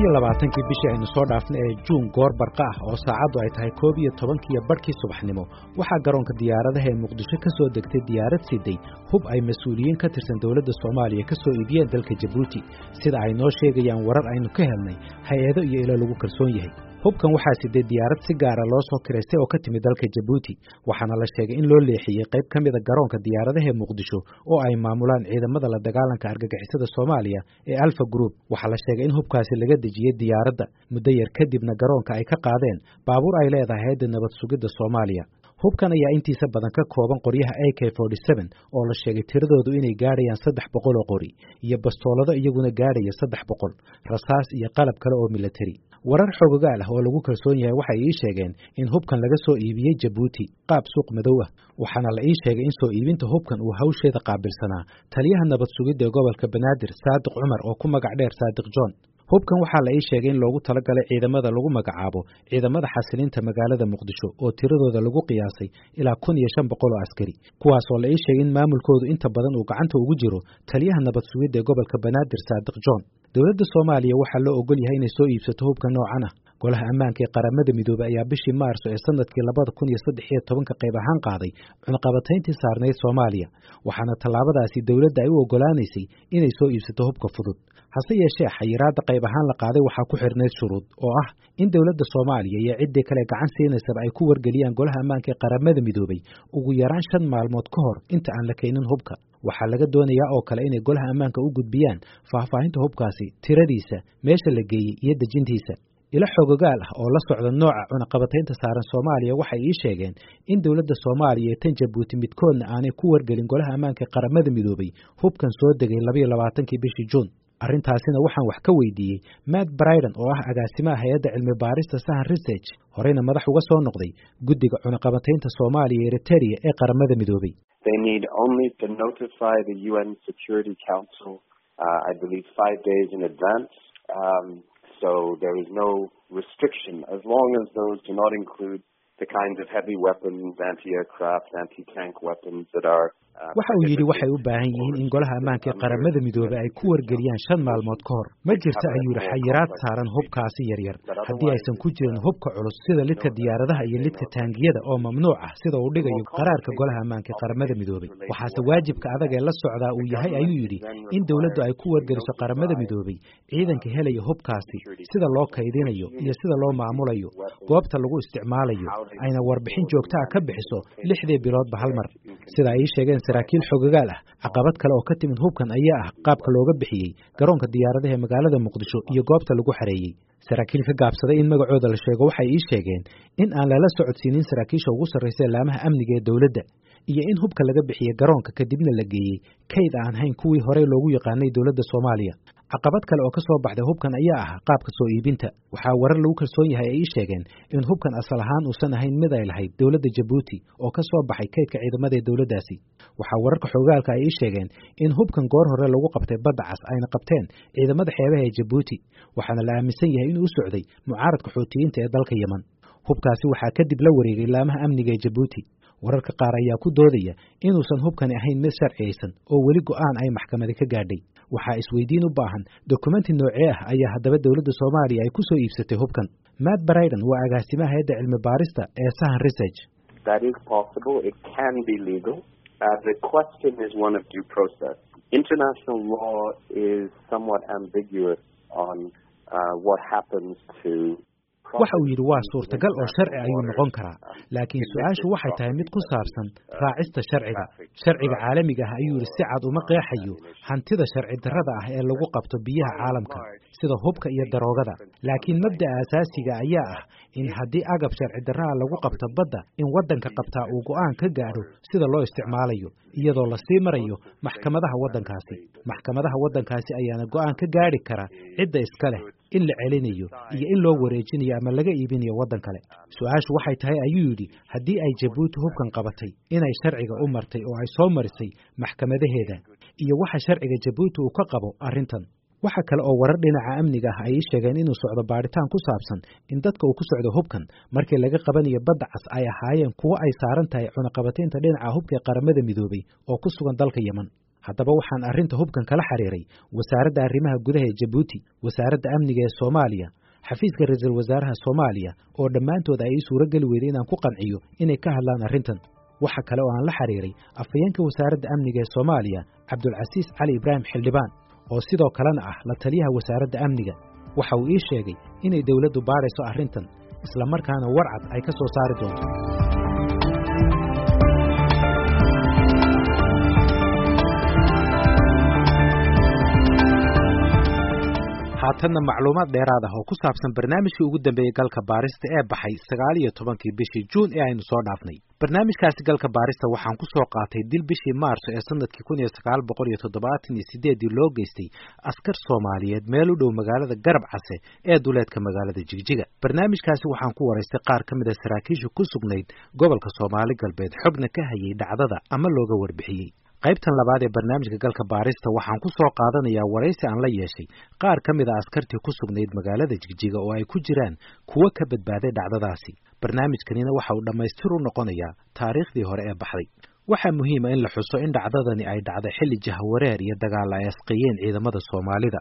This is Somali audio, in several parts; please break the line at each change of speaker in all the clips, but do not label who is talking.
labiyo labaatankii bishii aynu soo dhaafnay ee juun goor barqa ah oo saacaddu ay tahay koob iyo tobankiiyo badhkii subaxnimo waxaa garoonka diyaaradaha ee muqdisho ka soo degtay diyaarad siday hub ay mas'uuliyiin ka tirsan dowladda soomaaliya ka soo iibiyeen dalka jabuuti. Sida ay noo sheegayaan warar aynu ka helnay hay'ado iyo ilo lagu kalsoon yahay hubkan waxaa siday diyaarad si gaara loo soo kiraystay oo ka timid dalka jabuuti waxaana la sheegay in loo leexiyey qayb ka mida garoonka diyaaradaha muqdisho oo ay maamulaan ciidamada la dagaalanka argagixisada soomaaliya ee alfa group. Waxaa la sheegay in hubkaasi laga dejiyey diyaaradda muddo yar kadibna garoonka ay ka qaadeen baabuur ay leedahay hay'adda nabad sugidda soomaaliya. Hubkan ayaa intiisa badan ka kooban qoryaha a k oo la sheegay tiradoodu inay gaadhayaan saddex boqol oo qori iyo bastoolado iyaguna gaadhaya saddex boqol rasaas iyo qalab kale oo militari warar xoogogaal ah oo lagu kalsoon yahay waxay ii sheegeen in hubkan laga soo iibiyey jabuuti qaab suuq madow ah waxaana la ii sheegay in soo iibinta hubkan uu hawsheeda qaabilsanaa. Taliyaha nabad sugidda ee gobolka banaadir saadiq cumar oo ku magac dheer saadiq john. Hubkan waxaa la ii sheegay in loogu talagalay ciidamada lagu magacaabo ciidamada xasilinta magaalada muqdisho oo tiradooda lagu qiyaasay ilaa kun iyo shan boqol oo askari. Kuwaasoo la ii sheegay in maamulkoodu inta badan uu gacanta ugu jiro taliyaha nabad sugidda ee gobolka banaadir saadiq john dowladda soomaaliya waxaa loo ogol yahay inay soo iibsato hubka noocan ah golaha ammaanka ee qaramada midoobey ayaa bishii maarso ee sannadkii labada kun iyo saddex iyo tobanka qayb ahaan qaaday cunaqabatayntii saarnayd soomaaliya waxaana tallaabadaasi dowladda ay u oggolaanaysay inay soo iibsato hubka fudud. Hase yeeshee xayiraadda qayb ahaan la qaaday waxaa ku xirnayd shuruud oo ah in dowladda soomaaliya iyo ciddii kale gacan siinaysaba ay ku wargeliyaan golaha ammaanka ee qaramada midoobey ugu yaraan shan maalmood ka hor inta aan la keenin hubka. Waxaa laga doonayaa oo kale inay golaha ammaanka u gudbiyaan faahfaahinta hubkaasi tiradiisa meesha la geeyey iyo dejintiisa ilo xogogaal ah oo la socda nooca cunaqabataynta saaran soomaaliya waxay ii sheegeen in dowladda soomaaliya ee tan jabuuti midkoodna aanay ku wargelin golaha ammaanka qaramada midoobey hubkan soo degay labayo labaatankii bishii juun. Arrintaasina waxaan wax ka weydiiyey matt briden oo ah agaasimaha hay'adda cilmi baarista sahan research. Horeyna madax uga soo noqday guddiga cunaqabataynta soomaaliya eriteria ee qaramada midoobey
So there is no restriction. As long as those do not include the kinds of heavy weapons, anti-aircraft, anti-tank weapons that are
waxa uu yidhi waxay u baahan yihiin in golaha ammaanka ee qaramada midoobey ay ku wargeliyaan shan maalmood ka hor. Ma jirta ayuu yidhi xayiraad saaran hubkaasi yaryar haddii aysan ku jirin hubka culus sida lidka diyaaradaha iyo lidka taangiyada oo mamnuuc ah sida uu dhigayo qaraarka golaha ammaanka ee qaramada midoobey waxaase waajibka adag ee la socdaa uu yahay ayuu yidhi in dowladdu ay ku wargeliso qaramada midoobey ciidanka helaya hubkaasi sida loo kaydinayo iyo sida loo maamulayo goobta lagu isticmaalayo ayna warbixin joogta ah ka bixiso lixdii biloodba hal mar sida ay ii sheegeen saraakiil xogagaal ah caqabad kale oo ka timid hubkan ayaa ah qaabka looga bixiyey garoonka diyaaradaha ee magaalada muqdisho iyo goobta lagu xareeyey. Saraakiil ka gaabsaday in magacooda la sheego waxay ii sheegeen in aan lala socodsiinin saraakiisha ugu sarraysa laamaha amniga ee dowladda iyo in hubka laga bixiyey garoonka kadibna la geeyey kayd aan hayn kuwii horey loogu yaqaanay dowladda soomaaliya caqabad kale oo ka soo baxday hubkan ayaa ah qaabka soo iibinta. Waxaa warar lagu kalsoon yahay ay ii sheegeen in hubkan asal ahaan uusan ahayn mid ay lahayd dowladda jabuuti oo ka soo baxay kaydka ciidamada ee dowladdaasi. Waxaa wararka xoogaalka ay ii sheegeen in hubkan goor hore lagu qabtay badda cas ayna qabteen ciidamada xeebaha ee jabuuti waxaana la aaminsan yahay inuu u socday mucaaradka xootiyiinta ee dalka yeman hubkaasi waxaa kadib la wareegay laamaha amniga ee jabuuti. Wararka qaar ayaa ku doodaya inuusan hubkani ahayn mid sharciyaysan oo weli go'aan ay maxkamadi ka gaadhay waxaa isweydiin u baahan dokumenti noocee ah ayaa haddaba dowladda soomaaliya ay ku soo iibsatay hubkan. Matt briden waa agaasimaha hay'adda cilmi baarista ee sahan research waxa uu yidhi waa suurtagal oo sharci ayuu noqon karaa. Laakiin su'aashu waxay tahay mid ku saabsan raacista sharciga. Sharciga caalamiga ah ayuu yidhi si cad uma qeexayo hantida sharci darrada ah ee lagu qabto biyaha caalamka sida hubka iyo daroogada. Laakiin mabda'a asaasiga ayaa ah in haddii agab sharci darraha lagu qabto badda in waddanka qabtaa uu go'aan ka gaadho sida loo isticmaalayo iyadoo la sii marayo maxkamadaha waddankaasi. Maxkamadaha waddankaasi ayaana go'aan ka gaadhi kara cidda iska leh in la celinayo iyo in loo wareejinayo ama laga iibinayo waddan kale. Su'aashu waxay tahay ayuu yidhi haddii ay jabuuti hubkan qabatay inay sharciga u martay oo ay soo marisay maxkamadaheeda iyo waxa sharciga jabuuti uu ka qabo arrintan waxa kale oo warar dhinaca amniga ah ay ii sheegeen inuu socdo baadhitaan ku saabsan in dadka uu ku socdo hubkan. Markii laga qabanayo badda cas ay ahaayeen kuwo ay saaran tahay cunaqabataynta dhinaca hubka ee qaramada midoobay oo ku sugan dalka yeman haddaba waxaan arrinta hubkan kala xiriiray wasaaradda arrimaha gudaha ee jabuuti wasaaradda amniga ee soomaaliya xafiiska ra'iisul wasaaraha soomaaliya oo dhammaantood ay ii suuro geli weyday inaan ku qanciyo inay ka hadlaan arrintan. Waxa kale oo aan la xiriiray afhayeenka wasaaradda amniga ee soomaaliya cabdulcasiis cali ibraahim xildhibaan oo sidoo kalena ah la taliyaha wasaaradda amniga. Waxa uu ii sheegay inay dawladdu baadhayso arrintan isla markaana warcad ay ka soo saari doonto haatanna macluumaad dheeraad ah oo ku saabsan barnaamijkii ugu dambeeyey galka baarista ee baxay sagaal iyo tobankii bishii juun ee aynu soo dhaafnay. Barnaamijkaasi galka baarista waxaan ku soo qaatay dil bishii maarso ee sannadkii kun iyo sagaal boqol iyo toddobaatan iyo sideeddii loo geystay askar soomaaliyeed meel u dhow magaalada garab case ee duleedka magaalada jigjiga. Barnaamijkaasi waxaan ku waraystay qaar ka mid a saraakiisha ku sugnayd gobolka soomaali galbeed xogna ka hayay dhacdada ama looga warbixiyey qaybtan labaad ee barnaamijka galka baarista waxaan ku soo qaadanayaa waraysi aan la yeeshay. Qaar ka mid a askartii ku sugnayd magaalada jigjiga oo ay ku jiraan kuwo ka badbaaday dhacdadaasi. Barnaamijkanina waxa uu dhammaystir u noqonayaa taariikhdii hore ee baxday. Waxaa muhiima in la xuso in dhacdadani ay dhacday xilli jahawareer iyo dagaal ay asqeeyeen ciidamada soomaalida.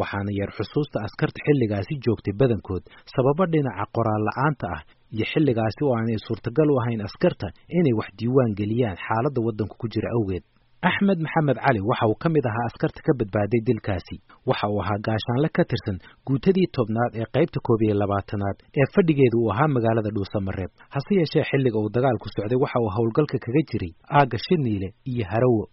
Waxaana yar xusuusta askarta xilligaasi joogtay badankood sababo dhinaca qoraal la'aanta ah iyo xilligaasi oo aanay suurtagal u ahayn askarta inay wax diiwaan geliyaan xaaladda waddanku ku jira awgeed axmed maxamed cali waxa uu ka mid ahaa askarta ka badbaaday dilkaasi. Waxa uu ahaa gaashaanle ka tirsan guutadii tobnaad ee qaybta koob iyo labaatanaad ee fadhigeedu uu ahaa magaalada dhuusamareeb hase yeeshee xilliga uu dagaalku socday waxa uu howlgalka kaga jiray aagga shiniile iyo harawo.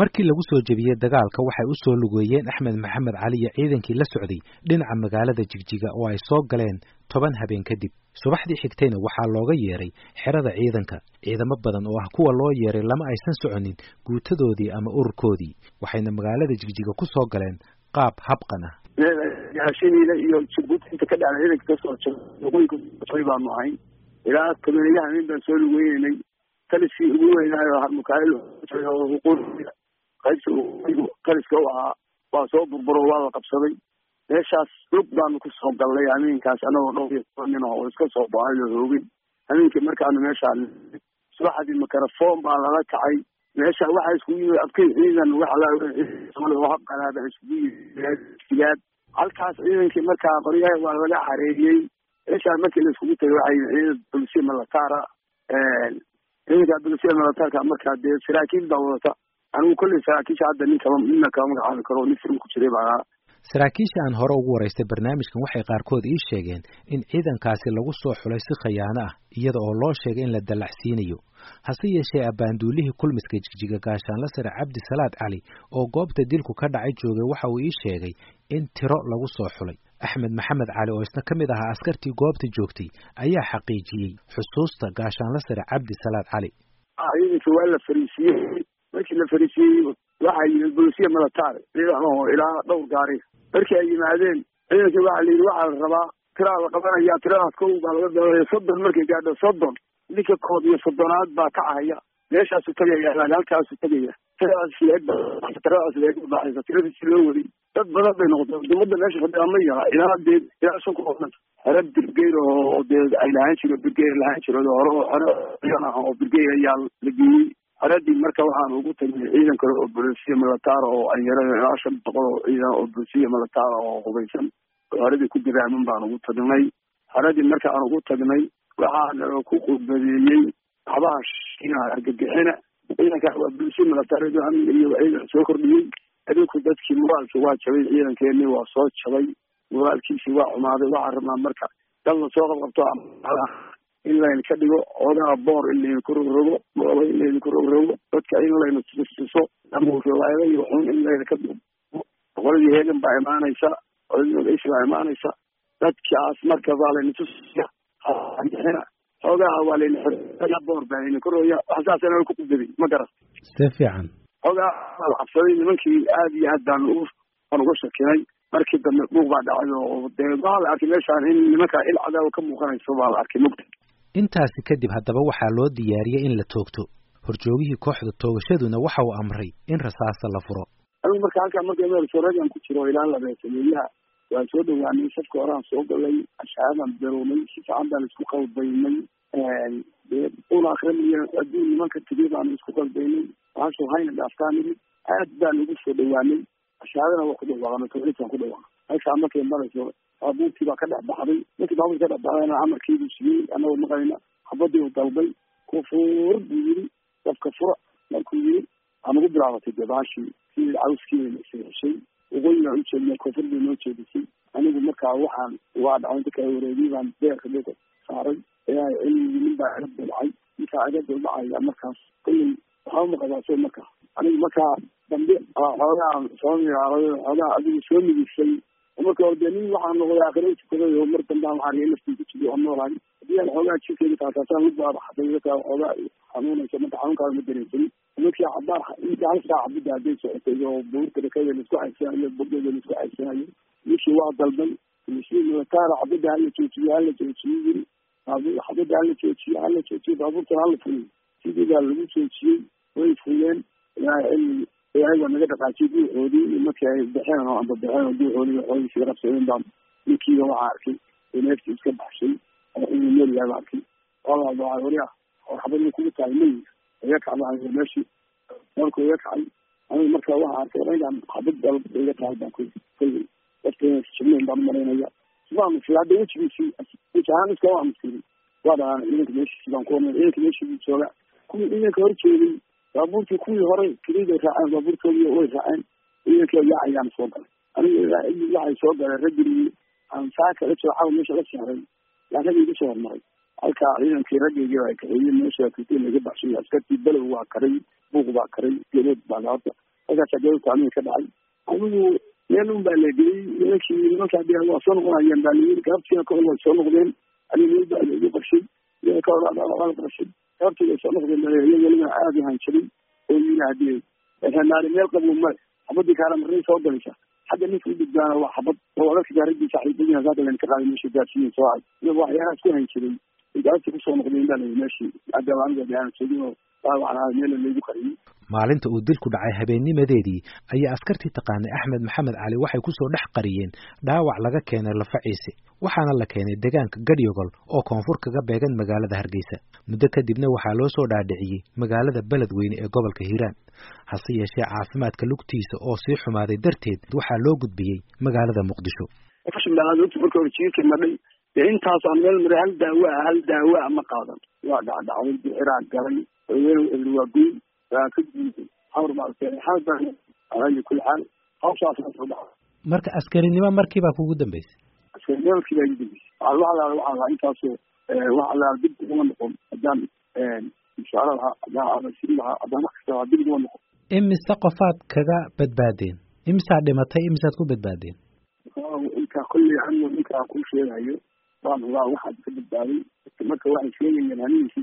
Markii lagu soo jebiyey dagaalka waxay u soo lugeeyeen axmed maxamed cali iyo ciidankii la socday dhinaca magaalada jigjiga oo ay soo galeen toban habeen kadib subaxdii xigtayna waxaa looga yeeray xerada ciidanka ciidamo badan oo ah kuwa loo yeeray lama aysan soconin guutadoodii ama ururkoodii waxayna magaalada jigjiga ku soo galeen qaab habqan ah.
Shiniile iyo jabuuti inta ka dhacda ciidanka ka soo jooy baanu ahayn. Ilaa tobaneeyo habeen baan soo lugeynay taliskii ugu weynaayo harmukaayl qaybta taliska u ahaa waa soo burburo waa la qabsaday meeshaas lug baanu ku soo gallay hameenkaas anagoo dhowr iyo toban nin oo iska soo baxay oo hoogin hameenkii markaanu meeshaa subaxdii mikrofon baa lala kacay. Meesha waxaa iskugu yimid abkay ciidan waxa habqanaaba iskugu yimid halkaas ciidankii markaa qoryaha waa laga xareeriyey meeshaa markii la iskugu tagay waxay ciidan bulsiya malataara ciidanka bulsiya malataarka markaa dee saraakiil baa wadata. Anigu kolley saraakiisha hadda nin kama nina kama magacaabi karo nin firim ku jiray baa
saraakiisha aan hore ugu waraystay barnaamijkan waxay qaarkood ii sheegeen in ciidankaasi lagu soo xulay si khayaano ah iyada oo loo sheegay in la dallacsiinayo. Hase yeeshee abbaanduulihii kulmiska jigjiga gaashaanla sare cabdi salaad cali oo goobta dilku ka dhacay joogay waxa uu ii sheegay in tiro lagu soo xulay. Axmed maxamed cali oo isna ka mid ahaa askartii goobta joogtay ayaa xaqiijiyey xusuusta gaashaanla sare cabdi salaad cali
ciidankii waa la fariisiyey markii la fariisiyey waxaa yimid bolisiya militaar ciidan oo ilaa dhowr gaari markii ay yimaadeen ciidankii waxaa la yidhi waxaa la rabaa tiraa la qabanaya tiradaas kow baa laga dabalaya soddon markay gaadho soddon ninka koob iyo soddonaad baa kacahaya meeshaasu tagaya halkaasu tegaya tiradaas leeg tiradaas leeg ubaxaysa tiradiisi loo waday dad badan bay noqotay dowladda meesha fadhiya ma yara ilaa dee ilaa shan ku qodan xere birgeyr oo dee ay lahaan jiro birgeyr lahaan jiro hore ciidan ah oo birgeyr ayaa la geeyey xeradii marka waxaan ugu tagnay ciidan kale oo bolisiya militaar oo an yara ilaa shan boqol oo ciidan oo bolisiya militaar oo hubaysan oo xeradii ku diraamin baan ugu tagnay. Xeradii marka aan ugu tagnay waxaana ku qurbadeeyey waxbaha shiinaha argagixina ciidankaa waa bolisiya militaar iyo ciidan soo kordhiyey. Adinku dadkii moraalkii waa jabay ciidankeeni waa soo jabay. Moraalkiisii waa xumaaday waxaa rabnaa marka. Dal la soo qabqabto in layna ka dhigo odaha boor in layna ku rogrogo mooba in layna ku rogrogo dadka in layna tusiso ama riwaayada iyo xun in layna ka dhigo boqoladii heegan baa imaanaysa qoladii magaysi baa imaanaysa dadkaas marka baa layna tusiya bixina xoogaha waa layna boor baa layna korooya wax saasana ku qudabay ma garan
si fiican
xoogaa waa la cabsaday nimankii aad iyo aad baan aan uga shakinay markii dambe buuq baa dhacay oo dee waxaa la arkay meeshaan in nimankaa il cadaawa ka muuqanayso baa la arkay mugta
intaasi kadib haddaba waxaa loo diyaariyey in la toogto. Horjoogihii kooxda toogashaduna waxa uu amray in rasaasta la furo.
Anigu marka halkaa marka meelsoreegan ku jiro ilaa labeesameeyaha waan soo dhawaanay safka horaan soo galay ashaadan berownay si fiican baan isku qalbaynay una akrinaya adduun nimanka tegey baanu isku qalbaynay waxaasoo hayna dhaaftaa nimid aad baan ugu soo dhawaanay ashaadana waa ku dhawaaqana tawxiidkaan ku dhawaaqa halkaa markay marayso baabuurtii baa ka dhex baxday markii baabuurti ka dhex baxdayna amarkiibuu siiyey annagoo maqlayna xabadii u dalbay kufuur buu yiri dafka fura markuu yiri aan ugu bilaabatay dee sidii cawskiina heshay waqooyigaan u bay noo jeedisay anigu markaa waxaan waa dhacay inta kala wareegay baan beerka dhulka saaray ilaahay cilmigii nin baa iga dulcay ninkaa iga duldhacaya markaas kullay waxaa umaqadaa markaa anigu markaa dambe xoogaa soo miraaday xoogaa adigu soo migisay marka dee nin waxaa noqday aakhiro tukaday oo mar dambe waxaa riya naftii ku jiray oo noolahay haddii aan xoogaa jirkeeda taataasaan u baabaxday markaa xoogaa xanuunaysa marka xanuunkaada ma dareensanin markii cabaar inta hal saaca bidda hadday socotay oo buurta rakada la isku xaysanayo burdeeda la isku xaysanayo ninkii waa dalbay mishii militaara xabadda hala joojiyo hala joojiyo yiri xabadda hala joojiyo hala joojiyo baabuurtana hala fuliyo sidii baa lagu joojiyey way fuliyeen ilaahay cilmi waa naga dhaqaajiyay duuxoodii markii ay baxeen oo amba baxeen oo duuxoodii waxoodii sii qabsadeen baan ninkiiba waxaa arkay oo iska baxshay oo inuu meel yaaba arkay walaal waa wariya oo xabadii kugu tahay mayi iga kacda meeshii markuu iga kacay anigu marka waxaa arkay inaan xabad dalb iga tahay baan ku kolley dadkeena jibnayn baan u malaynaya musir hadda wejigiisii weji iska waa musirin waa dhahaan ciidanka meeshiisi baan ku ornay ciidanka meeshiisi jooga kuwii ciidanka hor jeeday baabuurtii kuwii hore keliday raaceen baabuurtoodii way raaceen ciidankii yaa ayaan soo galay aniga ilaa waxay soo galeen ragigii aan saaka la caw meesha la saaray yaa iga soo hormaray halkaa ciidankii raggeygii ay kaxeeyeen meesha kritiin laga baxshay askartii below waa karay buuq baa karay gelood baa laata halkaasaa gelood taamiga ka dhacay anigu meel un baa la geliyey nimankii nimankaa de waa soo noqonayaan baa layiri gaabtiina ka hor way soo noqdeen aniga meel baa laigu qarshay iyaga ka hor waa la way soo noqdeen iyaga weliba aada u hanjiray oo haddii naari meel qabow male xabadii kaara marray soo galaysa xagga ninka u gudbaana waa xabad. Oo adalka raggii saaxiibadiina saaka len ka qaaday meesha gaarsiiyen soo cay iyaga waxyaalahaas ku hanjiray gaabtii ku soo noqdeen baa layihi meeshii hadaba aniga de aan joogin oo dhaawacnaa meel laygu qariyey
maalinta uu dilku dhacay habeennimadeedii ayaa askartii taqaanay axmed maxamed cali waxay ku soo dhex qariyeen dhaawac laga keenay lafaciise waxaana la keenay deegaanka gadhyogol oo koonfur kaga beegan magaalada hargeysa. Muddo kadibna waxaa loo soo dhaadhiciyey magaalada beledweyne ee gobolka hiiraan. Hase yeeshee caafimaadka lugtiisa oo sii xumaaday darteed waxaa loo gudbiyey magaalada muqdisho.
Marka hore jiirka madhay dee intaasaan meel maray hal daawa hal daawa ma qaadan. Waa dhacdhacday bixiraa galay waagoyn waa ka guuday alayi kuli xaal hawshaasna soo dhaca
marka askarinimo markiibaa kugu dambeysay?
Askarinimolkii baa igu dambeysay. Waxaa waxalaala waxaa lahaa intaasoo waxaa lahaa dib uguma noqon. Haddaan inshaalla lahaa haddaan abasiin lahaa haddaan wax kasta lahaa dib uguma noqon.
Imise qofaad kaga badbaadeen? Imisaad dhimatay imisaad ku badbaadeen?
Inkaa kolley anigu ninkaa ku sheegayo waan hubaa waxaad ka badbaaday marka waxay sheegayeen anigiisi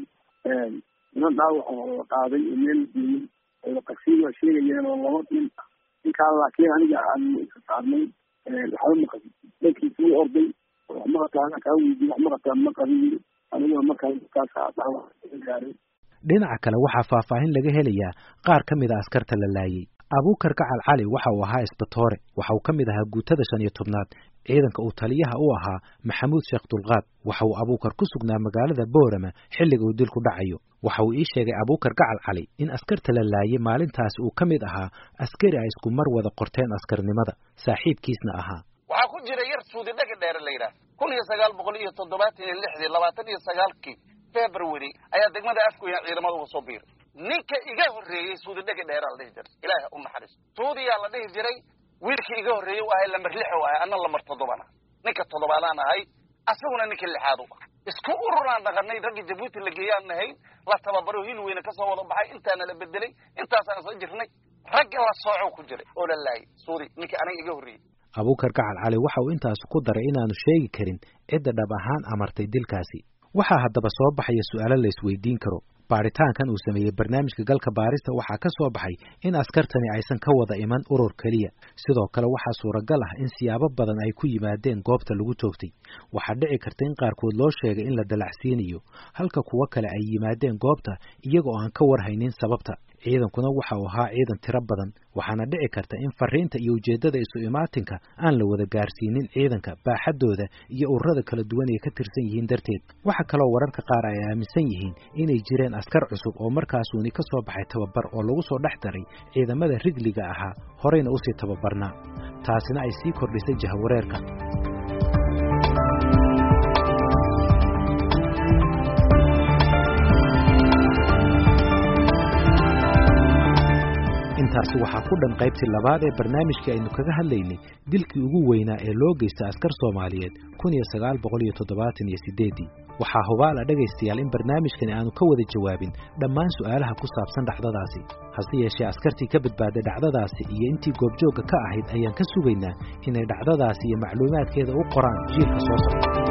niman dhaawac oo qaaday oo meel geeyey oo qasiin waa sheegayeen oo laba nin. Ninkaa laakiin aniga aan saarnay waxba maqabin dhankiisa wuu orday. Wax maqataa kaa weydiin wax maqataa ma qabin. Yiri aniguna markaas dhaawac gaaray.
Dhinaca kale waxaa faahfaahin laga helayaa qaar ka mid a askarta la laayey abuukar gacal cali waxa uu ahaa isbatoore. Waxa uu ka mid ahaa guutada shan iyo tobnaad ciidanka uu taliyaha u ahaa maxamuud sheekh dulqaad. Waxa uu abuukar ku sugnaa magaalada boorama xilliga uu dilku dhacayo. Waxa uu ii sheegay abuukar gacal cali in askarta la laayay maalintaasi uu ka mid ahaa askari ay isku mar wada qorteen askarnimada saaxiibkiisna ahaa.
Waxaa ku jira yar suudi dhaga dheere la yidhaah kun iyo sagaal boqol iyo toddobaatan iyo lixdii labaatan iyo sagaalkii february ayaa degmada afgoya ciidamada uga soo biiray. Ninka iga horreeyey suudi dhaga dheeraa la dhihi jiray. Ilaaha u naxariisto suudiyaa la dhihi jiray wiilkii iga horreeyey u ahay lamar lix u ahay anna lamar toddobana ninka toddobaadaan ahay asaguna ninka lixaad u ah. Isku ururaan dhaqanay raggii jabuuti la geeyaan nahayn la tababaro hil weyne ka soo wada baxay intaana la bedelay intaasaan isla jirnay. Ragga la sooco ku jiray. Oo la laayay ninkii aniga iga horreeyey
abuukar gacal cali waxa uu intaas ku daray inaanu sheegi karin cidda dhab ahaan amartay dilkaasi. Waxaa haddaba soo baxaya su'aalo la isweydiin karo baaritaankan uu sameeyey barnaamijka galka baarista waxaa ka soo baxay in askartani aysan ka wada iman urur keliya. Sidoo kale waxaa suuragal ah in siyaabo badan ay ku yimaadeen goobta lagu toogtay. Waxaa dhici karta in qaarkood loo sheegay in la dalacsiinayo halka kuwo kale ay yimaadeen goobta iyaga oo aan ka warhaynin sababta ciidankuna waxa uu ahaa ciidan tiro badan waxaana dhici karta in fariinta iyo ujeeddada isu imaatinka aan la wada gaarsiinin ciidanka baaxaddooda iyo ururada kala duwan ay ka tirsan yihiin darteed. Waxa kaloo wararka qaar ay aaminsan yihiin inay jireen askar cusub oo markaasuuni ka soo baxay tababar oo lagu soo dhex daray ciidamada rigliga ahaa horeyna u sii tababarnaa. Taasina ay sii kordhisay jahawareerka intaasi waxaa ku dhan qaybtii labaad ee barnaamijkii aynu kaga hadlaynay dilkii ugu weynaa ee loo geystay askar soomaaliyeed kun iyo sagaal waxaa hubaala dhegaystayaal in barnaamijkani aanu ka wada jawaabin dhammaan su'aalaha ku saabsan dhacdadaasi. Hase yeeshee askartii ka badbaaday dhacdadaasi iyo intii goobjoogga ka ahayd ayaan ka sugaynaa inay dhacdadaasi iyo macluumaadkeeda u qoraan jiilka soo socda